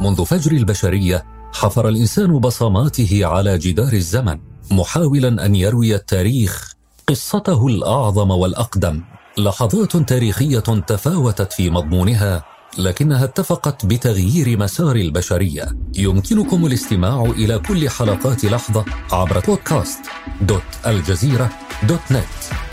منذ فجر البشرية حفر الإنسان بصماته على جدار الزمن محاولا أن يروي التاريخ قصته الأعظم والأقدم. لحظات تاريخية تفاوتت في مضمونها لكنها اتفقت بتغيير مسار البشرية. يمكنكم الاستماع إلى كل حلقات لحظة عبر بودكاست دوت الجزيرة دوت نت